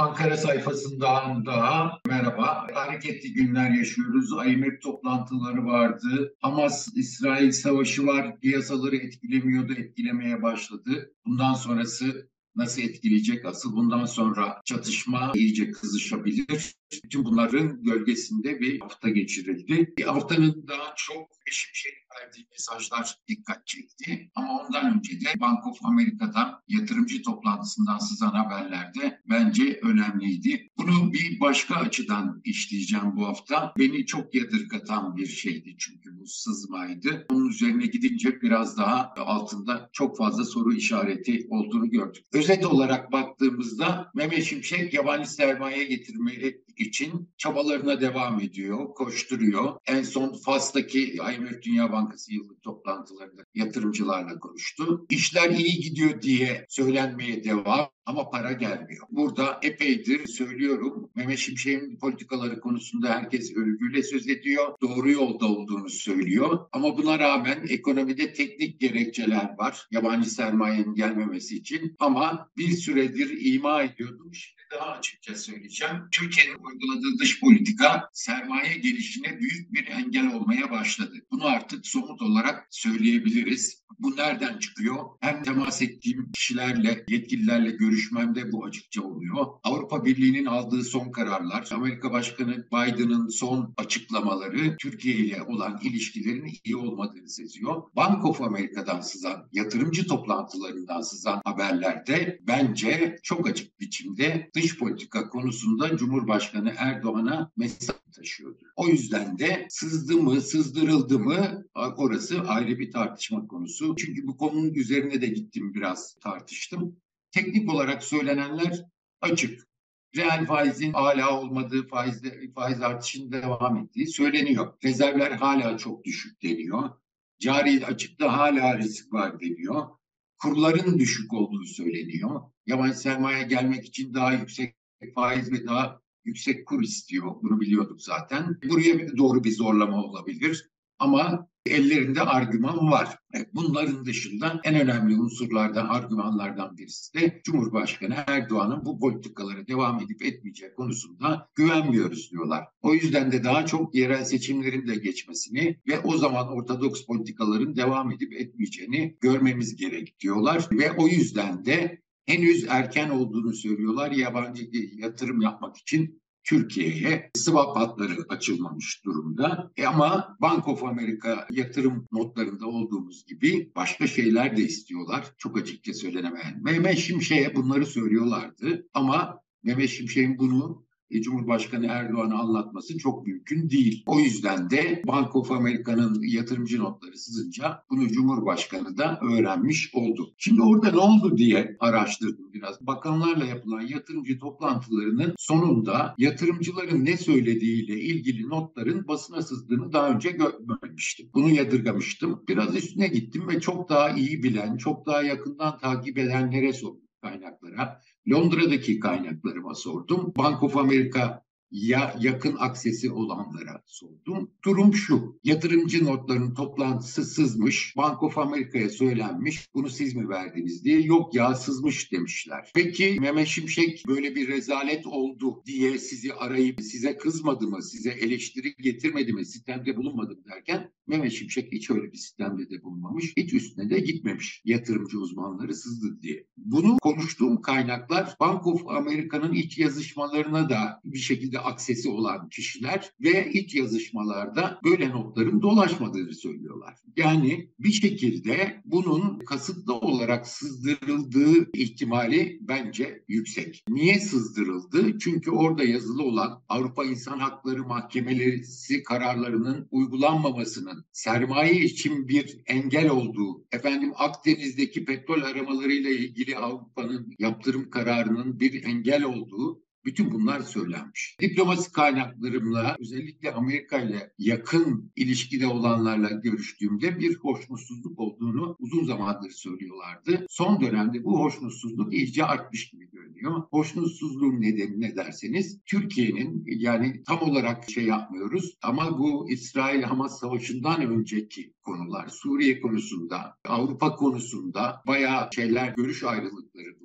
Ankara sayfasından daha merhaba. Hareketli günler yaşıyoruz. IMF toplantıları vardı. Hamas-İsrail savaşı var. Piyasaları etkilemiyordu, etkilemeye başladı. Bundan sonrası nasıl etkileyecek? Asıl bundan sonra çatışma iyice kızışabilir. Bütün bunların gölgesinde bir hafta geçirildi. Bir haftanın daha çok Şimşek'in verdiği mesajlar dikkat çekti. Ama ondan önce de Bank of America'dan yatırımcı toplantısından sızan haberlerde bence önemliydi. Bunu bir başka açıdan işleyeceğim bu hafta. Beni çok yadırgatan bir şeydi çünkü bu sızmaydı. Onun üzerine gidince biraz daha altında çok fazla soru işareti olduğunu gördük. Özet olarak baktığımızda Mehmet Şimşek yabancı sermaye getirmeye için çabalarına devam ediyor, koşturuyor. En son Fas'taki IMF Dünya Bankası yıllık toplantılarında yatırımcılarla konuştu. İşler iyi gidiyor diye söylenmeye devam ama para gelmiyor. Burada epeydir söylüyorum Mehmet Şimşek'in politikaları konusunda herkes övgüyle söz ediyor. Doğru yolda olduğunu söylüyor. Ama buna rağmen ekonomide teknik gerekçeler var. Yabancı sermayenin gelmemesi için. Ama bir süredir ima ediyordum. Şimdi daha açıkça söyleyeceğim. Türkiye'nin uyguladığı dış politika sermaye gelişine büyük bir engel olmaya başladı. Bunu artık somut olarak söyleyebiliriz. Bu nereden çıkıyor? Hem temas ettiğim kişilerle, yetkililerle görüşmemde bu açıkça oluyor. Avrupa Birliği'nin aldığı son kararlar, Amerika Başkanı Biden'ın son açıklamaları Türkiye ile olan ilişkilerin iyi olmadığını seziyor. Bank of America'dan sızan, yatırımcı toplantılarından sızan haberlerde bence çok açık biçimde dış politika konusunda Cumhurbaşkanı Erdoğan'a mesaj taşıyordu. O yüzden de sızdı mı, sızdırıldı mı orası ayrı bir tartışma konusu. Çünkü bu konunun üzerine de gittim biraz tartıştım. Teknik olarak söylenenler açık. Reel faizin hala olmadığı, faiz, faiz artışının devam ettiği söyleniyor. Rezervler hala çok düşük deniyor. Cari açıkta hala risk var deniyor. Kurların düşük olduğu söyleniyor. Yabancı sermaye gelmek için daha yüksek faiz ve daha yüksek kur istiyor. Bunu biliyorduk zaten. Buraya doğru bir zorlama olabilir. Ama ellerinde argüman var. Bunların dışında en önemli unsurlardan, argümanlardan birisi de Cumhurbaşkanı Erdoğan'ın bu politikalara devam edip etmeyeceği konusunda güvenmiyoruz diyorlar. O yüzden de daha çok yerel seçimlerin de geçmesini ve o zaman ortodoks politikaların devam edip etmeyeceğini görmemiz gerek diyorlar. Ve o yüzden de henüz erken olduğunu söylüyorlar yabancı yatırım yapmak için Türkiye'ye swap hatları açılmamış durumda. E ama Bank of America yatırım notlarında olduğumuz gibi başka şeyler de istiyorlar. Çok açıkça söylenemeyen. Mehmet Şimşek'e bunları söylüyorlardı ama Mehmet Şimşek'in bunu Cumhurbaşkanı Erdoğan'a anlatması çok mümkün değil. O yüzden de Bank of America'nın yatırımcı notları sızınca bunu Cumhurbaşkanı da öğrenmiş oldu. Şimdi orada ne oldu diye araştırdım biraz. Bakanlarla yapılan yatırımcı toplantılarının sonunda yatırımcıların ne söylediğiyle ilgili notların basına sızdığını daha önce görmemiştim. Bunu yadırgamıştım. Biraz üstüne gittim ve çok daha iyi bilen, çok daha yakından takip edenlere sordum kaynaklara. Londra'daki kaynaklarıma sordum. Bank of America ya yakın aksesi olanlara sordum. Durum şu, yatırımcı notlarının toplantısı sızmış, Bank of America'ya söylenmiş, bunu siz mi verdiniz diye. Yok ya sızmış demişler. Peki Mehmet Şimşek böyle bir rezalet oldu diye sizi arayıp size kızmadı mı, size eleştiri getirmedi mi, sistemde bulunmadı mı derken Mehmet Şimşek hiç öyle bir sistemde de bulunmamış, hiç üstüne de gitmemiş yatırımcı uzmanları sızdı diye. Bunu konuştuğum kaynaklar Bank of America'nın iç yazışmalarına da bir şekilde aksesi olan kişiler ve iç yazışmalarda böyle notların dolaşmadığını söylüyorlar. Yani bir şekilde bunun kasıtlı olarak sızdırıldığı ihtimali bence yüksek. Niye sızdırıldı? Çünkü orada yazılı olan Avrupa İnsan Hakları Mahkemeleri kararlarının uygulanmamasının sermaye için bir engel olduğu, efendim Akdeniz'deki petrol aramalarıyla ilgili Avrupa'nın yaptırım kararının bir engel olduğu bütün bunlar söylenmiş. Diplomasi kaynaklarımla özellikle Amerika ile yakın ilişkide olanlarla görüştüğümde bir hoşnutsuzluk olduğunu uzun zamandır söylüyorlardı. Son dönemde bu hoşnutsuzluk iyice artmış gibi görünüyor. Hoşnutsuzluğun nedeni ne derseniz Türkiye'nin yani tam olarak şey yapmıyoruz ama bu İsrail-Hamas savaşından önceki konular Suriye konusunda, Avrupa konusunda bayağı şeyler görüş ayrılıkları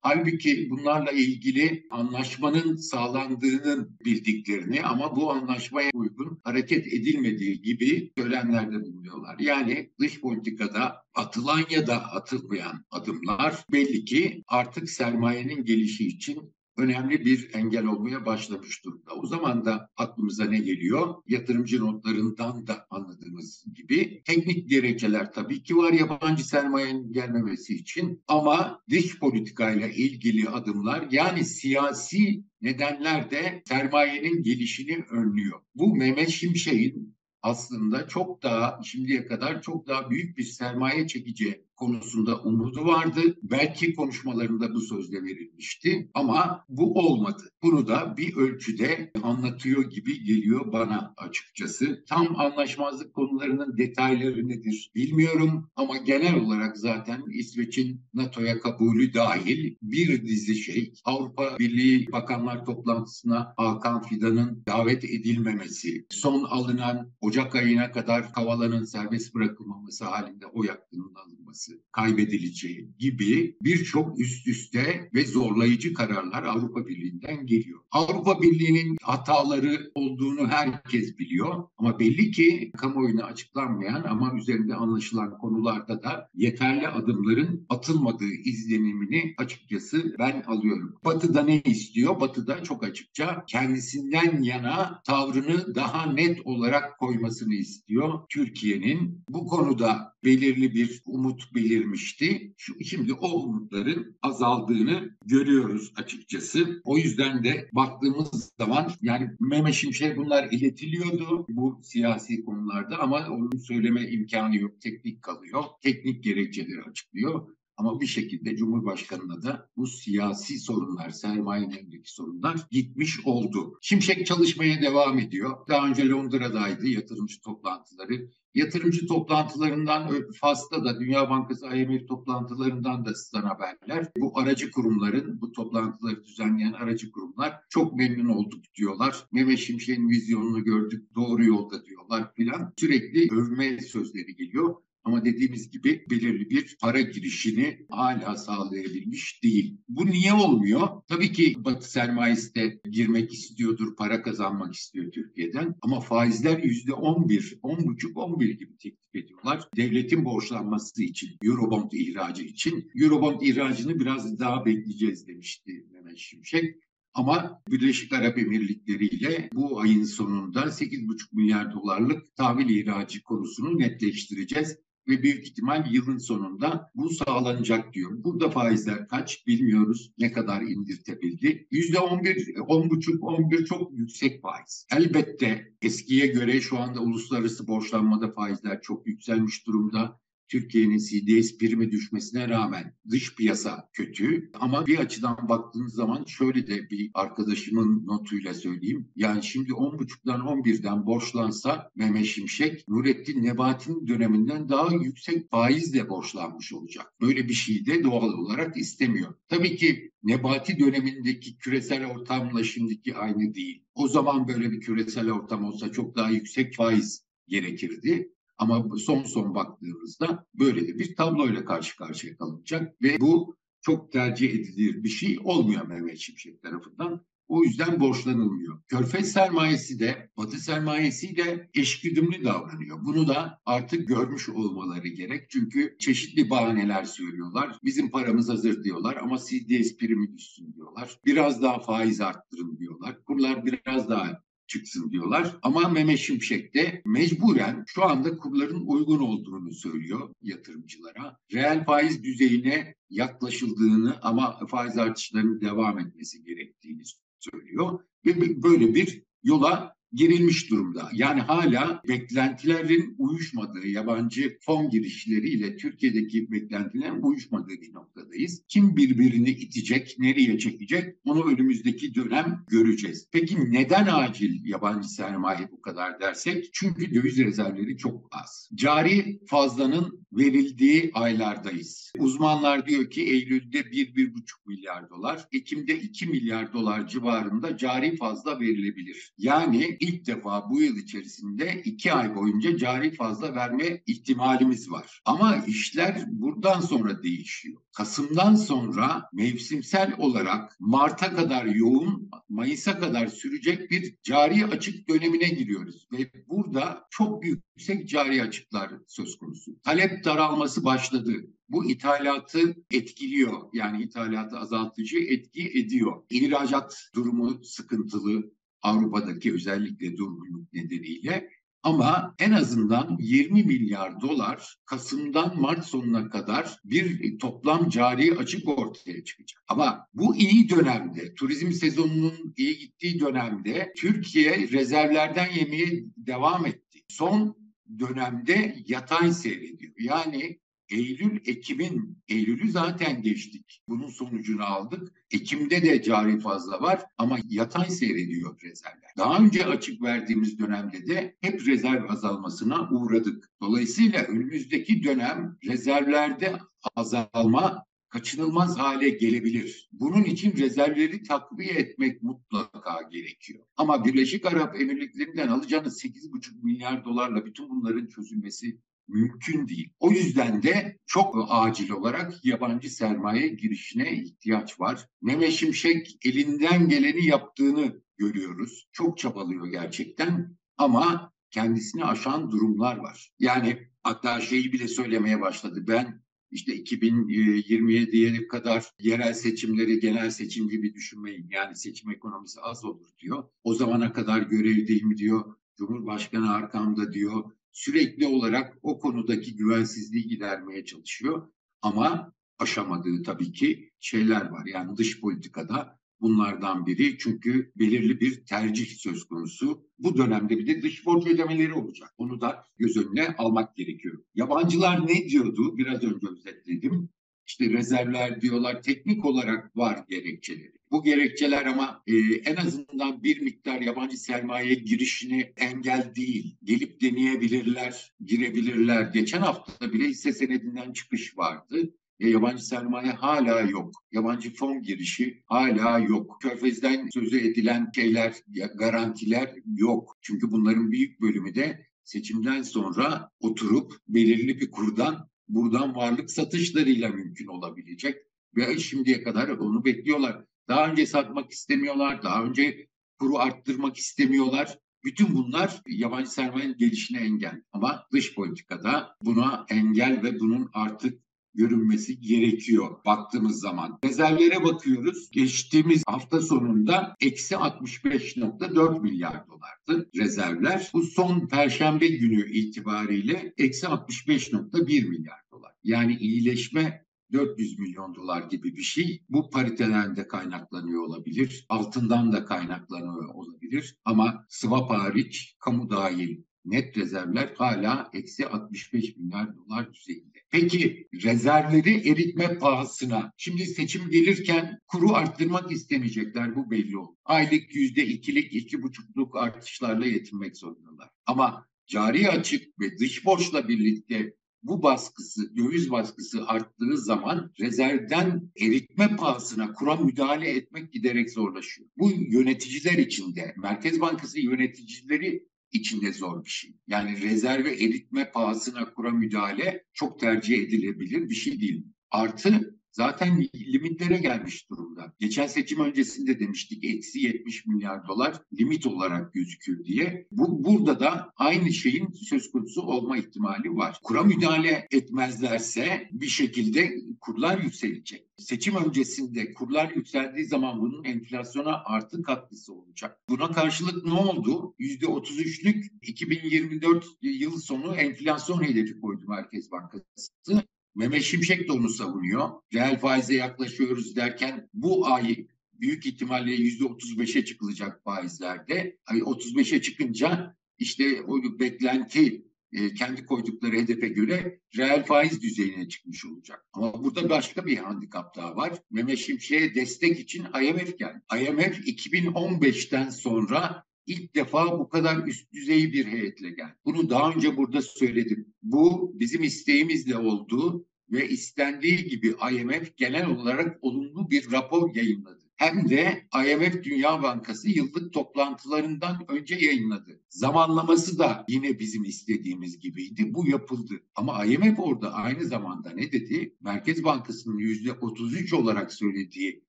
Halbuki bunlarla ilgili anlaşmanın sağlandığının bildiklerini ama bu anlaşmaya uygun hareket edilmediği gibi söylemlerde bulunuyorlar. Yani dış politikada atılan ya da atılmayan adımlar belli ki artık sermayenin gelişi için önemli bir engel olmaya başlamış durumda. O zaman da aklımıza ne geliyor? Yatırımcı notlarından da anladığımız gibi teknik gerekçeler tabii ki var yabancı sermayenin gelmemesi için ama dış politikayla ilgili adımlar yani siyasi nedenler de sermayenin gelişini önlüyor. Bu Mehmet Şimşek'in aslında çok daha şimdiye kadar çok daha büyük bir sermaye çekeceği konusunda umudu vardı. Belki konuşmalarında bu sözde verilmişti ama bu olmadı. Bunu da bir ölçüde anlatıyor gibi geliyor bana açıkçası. Tam anlaşmazlık konularının detayları nedir bilmiyorum ama genel olarak zaten İsveç'in NATO'ya kabulü dahil bir dizi şey Avrupa Birliği Bakanlar Toplantısına Hakan Fidan'ın davet edilmemesi, son alınan Ocak ayına kadar Kavala'nın serbest bırakılmaması halinde o hakkının alınması, kaybedileceği gibi birçok üst üste ve zorlayıcı kararlar Avrupa Birliği'nden geliyor. Avrupa Birliği'nin hataları olduğunu herkes biliyor ama belli ki kamuoyuna açıklanmayan ama üzerinde anlaşılan konularda da yeterli adımların atılmadığı izlenimini açıkçası ben alıyorum. Batı'da ne istiyor? Batı'da çok açıkça kendisinden yana tavrını daha net olarak koymasını istiyor Türkiye'nin. Bu konuda belirli bir umut belirmişti. Şu, şimdi o umutların azaldığını görüyoruz açıkçası. O yüzden de baktığımız zaman yani Mehmet Şimşek bunlar iletiliyordu bu siyasi konularda ama onun söyleme imkanı yok. Teknik kalıyor. Teknik gerekçeleri açıklıyor. Ama bir şekilde Cumhurbaşkanı'na da bu siyasi sorunlar, sermayenin elindeki sorunlar gitmiş oldu. Şimşek çalışmaya devam ediyor. Daha önce Londra'daydı yatırımcı toplantıları. Yatırımcı toplantılarından Fas'ta da Dünya Bankası IMF toplantılarından da sizden haberler. Bu aracı kurumların, bu toplantıları düzenleyen aracı kurumlar çok memnun olduk diyorlar. Mehmet Şimşek'in vizyonunu gördük, doğru yolda diyorlar filan. Sürekli övme sözleri geliyor. Ama dediğimiz gibi belirli bir para girişini hala sağlayabilmiş değil. Bu niye olmuyor? Tabii ki Batı sermayesi de girmek istiyordur, para kazanmak istiyor Türkiye'den. Ama faizler yüzde 11, 10,5, 11 gibi teklif ediyorlar. Devletin borçlanması için, Eurobond ihracı için. Eurobond ihracını biraz daha bekleyeceğiz demişti Mehmet Şimşek. Ama Birleşik Arap Emirlikleri ile bu ayın sonunda 8,5 milyar dolarlık tahvil ihracı konusunu netleştireceğiz ve büyük ihtimal yılın sonunda bu sağlanacak diyor. Burada faizler kaç bilmiyoruz ne kadar indirtebildi. Yüzde on bir, on buçuk, on bir çok yüksek faiz. Elbette eskiye göre şu anda uluslararası borçlanmada faizler çok yükselmiş durumda. Türkiye'nin CDS primi düşmesine rağmen dış piyasa kötü ama bir açıdan baktığınız zaman şöyle de bir arkadaşımın notuyla söyleyeyim. Yani şimdi 10.5'dan 11'den borçlansa Mehmet Şimşek Nurettin Nebati'nin döneminden daha yüksek faizle borçlanmış olacak. Böyle bir şey de doğal olarak istemiyor. Tabii ki Nebati dönemindeki küresel ortamla şimdiki aynı değil. O zaman böyle bir küresel ortam olsa çok daha yüksek faiz gerekirdi. Ama son son baktığımızda böyle bir tabloyla karşı karşıya kalınacak ve bu çok tercih edilir bir şey olmuyor Mehmet Şimşek tarafından. O yüzden borçlanılmıyor. Körfez sermayesi de Batı sermayesi de eşgüdümlü davranıyor. Bunu da artık görmüş olmaları gerek. Çünkü çeşitli bahaneler söylüyorlar. Bizim paramız hazır diyorlar ama CDS primi düşsün diyorlar. Biraz daha faiz arttırın diyorlar. Kurlar biraz daha çıksın diyorlar. Ama Mehmet Şimşek de mecburen şu anda kurların uygun olduğunu söylüyor yatırımcılara. Reel faiz düzeyine yaklaşıldığını ama faiz artışlarının devam etmesi gerektiğini söylüyor. Ve böyle bir yola girilmiş durumda. Yani hala beklentilerin uyuşmadığı, yabancı fon girişleriyle Türkiye'deki beklentilerin uyuşmadığı bir noktadayız. Kim birbirini itecek, nereye çekecek onu önümüzdeki dönem göreceğiz. Peki neden acil yabancı sermaye bu kadar dersek? Çünkü döviz rezervleri çok az. Cari fazlanın verildiği aylardayız. Uzmanlar diyor ki Eylül'de 1-1,5 milyar dolar, Ekim'de 2 milyar dolar civarında cari fazla verilebilir. Yani ilk defa bu yıl içerisinde 2 ay boyunca cari fazla verme ihtimalimiz var. Ama işler buradan sonra değişiyor. Kasım'dan sonra mevsimsel olarak Mart'a kadar yoğun, Mayıs'a kadar sürecek bir cari açık dönemine giriyoruz. Ve burada çok yüksek cari açıklar söz konusu. Talep daralması başladı. Bu ithalatı etkiliyor. Yani ithalatı azaltıcı etki ediyor. İhracat durumu sıkıntılı. Avrupa'daki özellikle durgunluk nedeniyle ama en azından 20 milyar dolar Kasım'dan Mart sonuna kadar bir toplam cari açık ortaya çıkacak. Ama bu iyi dönemde, turizm sezonunun iyi gittiği dönemde Türkiye rezervlerden yemeye devam etti. Son dönemde yatay seyrediyor. Yani Eylül, Ekim'in, Eylül'ü zaten geçtik. Bunun sonucunu aldık. Ekim'de de cari fazla var ama yatay seyrediyor rezervler. Daha önce açık verdiğimiz dönemde de hep rezerv azalmasına uğradık. Dolayısıyla önümüzdeki dönem rezervlerde azalma kaçınılmaz hale gelebilir. Bunun için rezervleri takviye etmek mutlaka gerekiyor. Ama Birleşik Arap Emirlikleri'nden alacağınız 8,5 milyar dolarla bütün bunların çözülmesi mümkün değil. O yüzden de çok acil olarak yabancı sermaye girişine ihtiyaç var. Mehmet Şimşek elinden geleni yaptığını görüyoruz. Çok çabalıyor gerçekten ama kendisini aşan durumlar var. Yani hatta şeyi bile söylemeye başladı. Ben işte 2027'ye kadar yerel seçimleri genel seçim gibi düşünmeyin. Yani seçim ekonomisi az olur diyor. O zamana kadar görevdeyim diyor. Cumhurbaşkanı arkamda diyor sürekli olarak o konudaki güvensizliği gidermeye çalışıyor. Ama aşamadığı tabii ki şeyler var. Yani dış politikada bunlardan biri çünkü belirli bir tercih söz konusu. Bu dönemde bir de dış borç ödemeleri olacak. Onu da göz önüne almak gerekiyor. Yabancılar ne diyordu? Biraz önce özetledim. İşte rezervler diyorlar teknik olarak var gerekçeleri. Bu gerekçeler ama e, en azından bir miktar yabancı sermaye girişini engel değil. Gelip deneyebilirler, girebilirler. Geçen hafta bile hisse senedinden çıkış vardı. E, yabancı sermaye hala yok. Yabancı fon girişi hala yok. Körfez'den sözü edilen şeyler, garantiler yok. Çünkü bunların büyük bölümü de seçimden sonra oturup belirli bir kurdan buradan varlık satışlarıyla mümkün olabilecek. Ve şimdiye kadar onu bekliyorlar. Daha önce satmak istemiyorlar, daha önce kuru arttırmak istemiyorlar. Bütün bunlar yabancı sermayenin gelişine engel. Ama dış politikada buna engel ve bunun artık görünmesi gerekiyor baktığımız zaman. Rezervlere bakıyoruz. Geçtiğimiz hafta sonunda eksi 65.4 milyar dolardı rezervler. Bu son perşembe günü itibariyle eksi 65.1 milyar dolar. Yani iyileşme 400 milyon dolar gibi bir şey. Bu pariteden de kaynaklanıyor olabilir. Altından da kaynaklanıyor olabilir. Ama swap hariç kamu dahil net rezervler hala eksi 65 milyar dolar düzeyinde. Peki rezervleri eritme pahasına şimdi seçim gelirken kuru arttırmak istemeyecekler bu belli oldu. Aylık yüzde ikilik iki buçukluk artışlarla yetinmek zorundalar. Ama cari açık ve dış borçla birlikte bu baskısı, döviz baskısı arttığı zaman rezervden eritme pahasına kura müdahale etmek giderek zorlaşıyor. Bu yöneticiler için de, Merkez Bankası yöneticileri içinde zor bir şey. Yani rezerve eritme pahasına kura müdahale çok tercih edilebilir bir şey değil. Artı zaten limitlere gelmiş durumda. Geçen seçim öncesinde demiştik eksi 70 milyar dolar limit olarak gözükür diye. Bu burada da aynı şeyin söz konusu olma ihtimali var. Kura müdahale etmezlerse bir şekilde kurlar yükselecek. Seçim öncesinde kurlar yükseldiği zaman bunun enflasyona artı katkısı olacak. Buna karşılık ne oldu? %33'lük 2024 yıl sonu enflasyon hedefi koydu Merkez Bankası. Mehmet Şimşek de onu savunuyor. Reel faize yaklaşıyoruz derken bu ay büyük ihtimalle yüzde 35'e çıkılacak faizlerde. Ay 35'e çıkınca işte o beklenti e, kendi koydukları hedefe göre reel faiz düzeyine çıkmış olacak. Ama burada başka bir handikap daha var. Mehmet Şimşek'e destek için IMF geldi. IMF 2015'ten sonra ilk defa bu kadar üst düzey bir heyetle geldi. Bunu daha önce burada söyledim. Bu bizim isteğimizle oldu ve istendiği gibi IMF genel olarak olumlu bir rapor yayınladı. Hem de IMF Dünya Bankası yıllık toplantılarından önce yayınladı. Zamanlaması da yine bizim istediğimiz gibiydi. Bu yapıldı. Ama IMF orada aynı zamanda ne dedi? Merkez Bankası'nın yüzde 33 olarak söylediği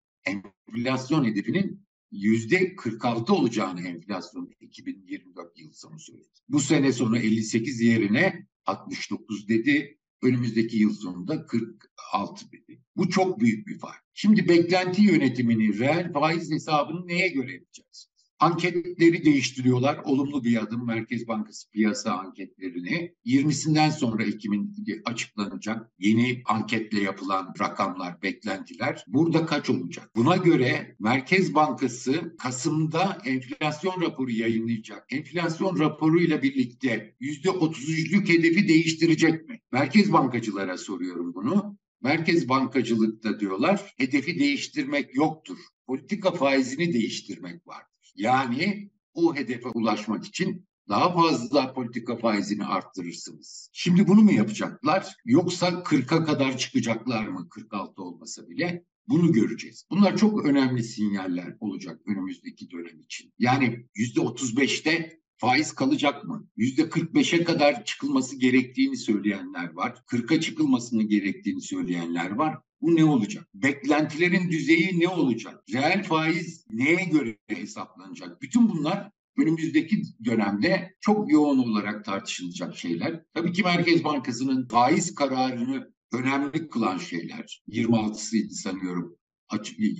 enflasyon hedefinin yüzde 46 olacağını enflasyon 2024 yıl sonu söyledi. Bu sene sonu 58 yerine 69 dedi. Önümüzdeki yıl sonunda 46 dedi. Bu çok büyük bir fark. Şimdi beklenti yönetimini, reel faiz hesabını neye göre yapacağız? Anketleri değiştiriyorlar. Olumlu bir adım Merkez Bankası piyasa anketlerini. 20'sinden sonra Ekim'in açıklanacak yeni anketle yapılan rakamlar, beklentiler. Burada kaç olacak? Buna göre Merkez Bankası Kasım'da enflasyon raporu yayınlayacak. Enflasyon raporuyla birlikte %33'lük hedefi değiştirecek mi? Merkez bankacılara soruyorum bunu. Merkez bankacılıkta diyorlar hedefi değiştirmek yoktur. Politika faizini değiştirmek vardır. Yani o hedefe ulaşmak için daha fazla politika faizini arttırırsınız. Şimdi bunu mu yapacaklar yoksa 40'a kadar çıkacaklar mı 46 olmasa bile? Bunu göreceğiz. Bunlar çok önemli sinyaller olacak önümüzdeki dönem için. Yani %35'te faiz kalacak mı? %45'e kadar çıkılması gerektiğini söyleyenler var. 40'a çıkılmasını gerektiğini söyleyenler var. Bu ne olacak? Beklentilerin düzeyi ne olacak? Reel faiz neye göre hesaplanacak? Bütün bunlar önümüzdeki dönemde çok yoğun olarak tartışılacak şeyler. Tabii ki Merkez Bankası'nın faiz kararını önemli kılan şeyler. 26'sıydı sanıyorum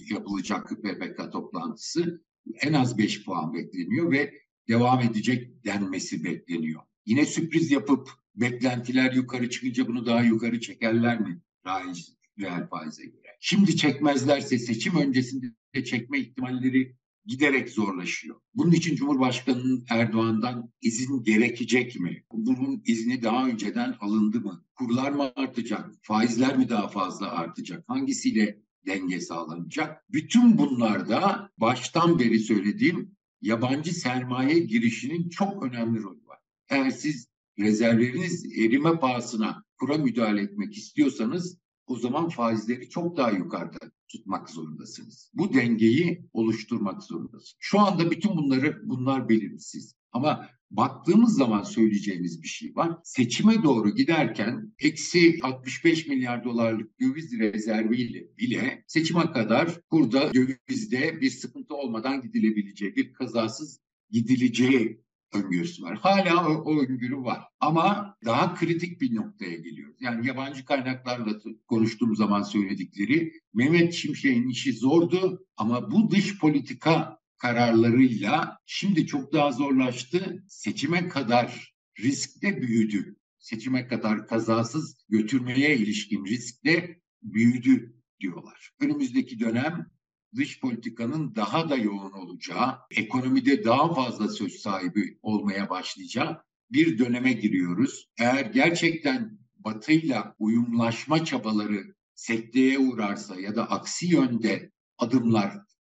yapılacak PPK toplantısı. En az 5 puan bekleniyor ve devam edecek denmesi bekleniyor. Yine sürpriz yapıp beklentiler yukarı çıkınca bunu daha yukarı çekerler mi? Faiz, reel faize göre. Şimdi çekmezlerse seçim öncesinde çekme ihtimalleri giderek zorlaşıyor. Bunun için Cumhurbaşkanı Erdoğan'dan izin gerekecek mi? Bunun izni daha önceden alındı mı? Kurlar mı artacak? Faizler mi daha fazla artacak? Hangisiyle denge sağlanacak? Bütün bunlarda baştan beri söylediğim yabancı sermaye girişinin çok önemli rolü var. Eğer siz rezervleriniz erime pahasına kura müdahale etmek istiyorsanız o zaman faizleri çok daha yukarıda tutmak zorundasınız. Bu dengeyi oluşturmak zorundasınız. Şu anda bütün bunları bunlar belirsiz. Ama baktığımız zaman söyleyeceğimiz bir şey var. Seçime doğru giderken eksi 65 milyar dolarlık döviz rezerviyle bile seçime kadar burada dövizde bir sıkıntı olmadan gidilebileceği, bir kazasız gidileceği öngörüsü var. Hala o, o öngörü var. Ama daha kritik bir noktaya geliyoruz. Yani yabancı kaynaklarla konuştuğum zaman söyledikleri Mehmet Şimşek'in işi zordu ama bu dış politika kararlarıyla şimdi çok daha zorlaştı. Seçime kadar risk de büyüdü. Seçime kadar kazasız götürmeye ilişkin risk de büyüdü diyorlar. Önümüzdeki dönem dış politikanın daha da yoğun olacağı, ekonomide daha fazla söz sahibi olmaya başlayacağı bir döneme giriyoruz. Eğer gerçekten batıyla uyumlaşma çabaları sekteye uğrarsa ya da aksi yönde adımlar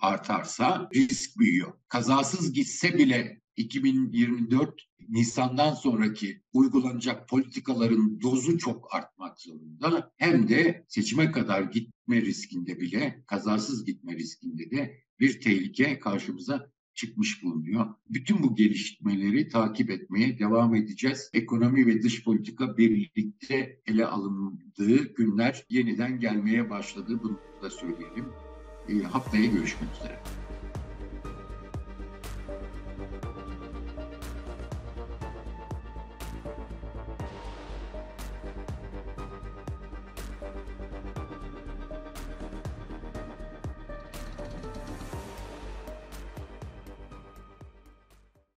artarsa risk büyüyor. Kazasız gitse bile 2024 Nisan'dan sonraki uygulanacak politikaların dozu çok artmak zorunda. Hem de seçime kadar gitme riskinde bile, kazasız gitme riskinde de bir tehlike karşımıza çıkmış bulunuyor. Bütün bu gelişmeleri takip etmeye devam edeceğiz. Ekonomi ve dış politika birlikte ele alındığı günler yeniden gelmeye başladı. Bunu da söyleyelim haftaya görüşmek üzere.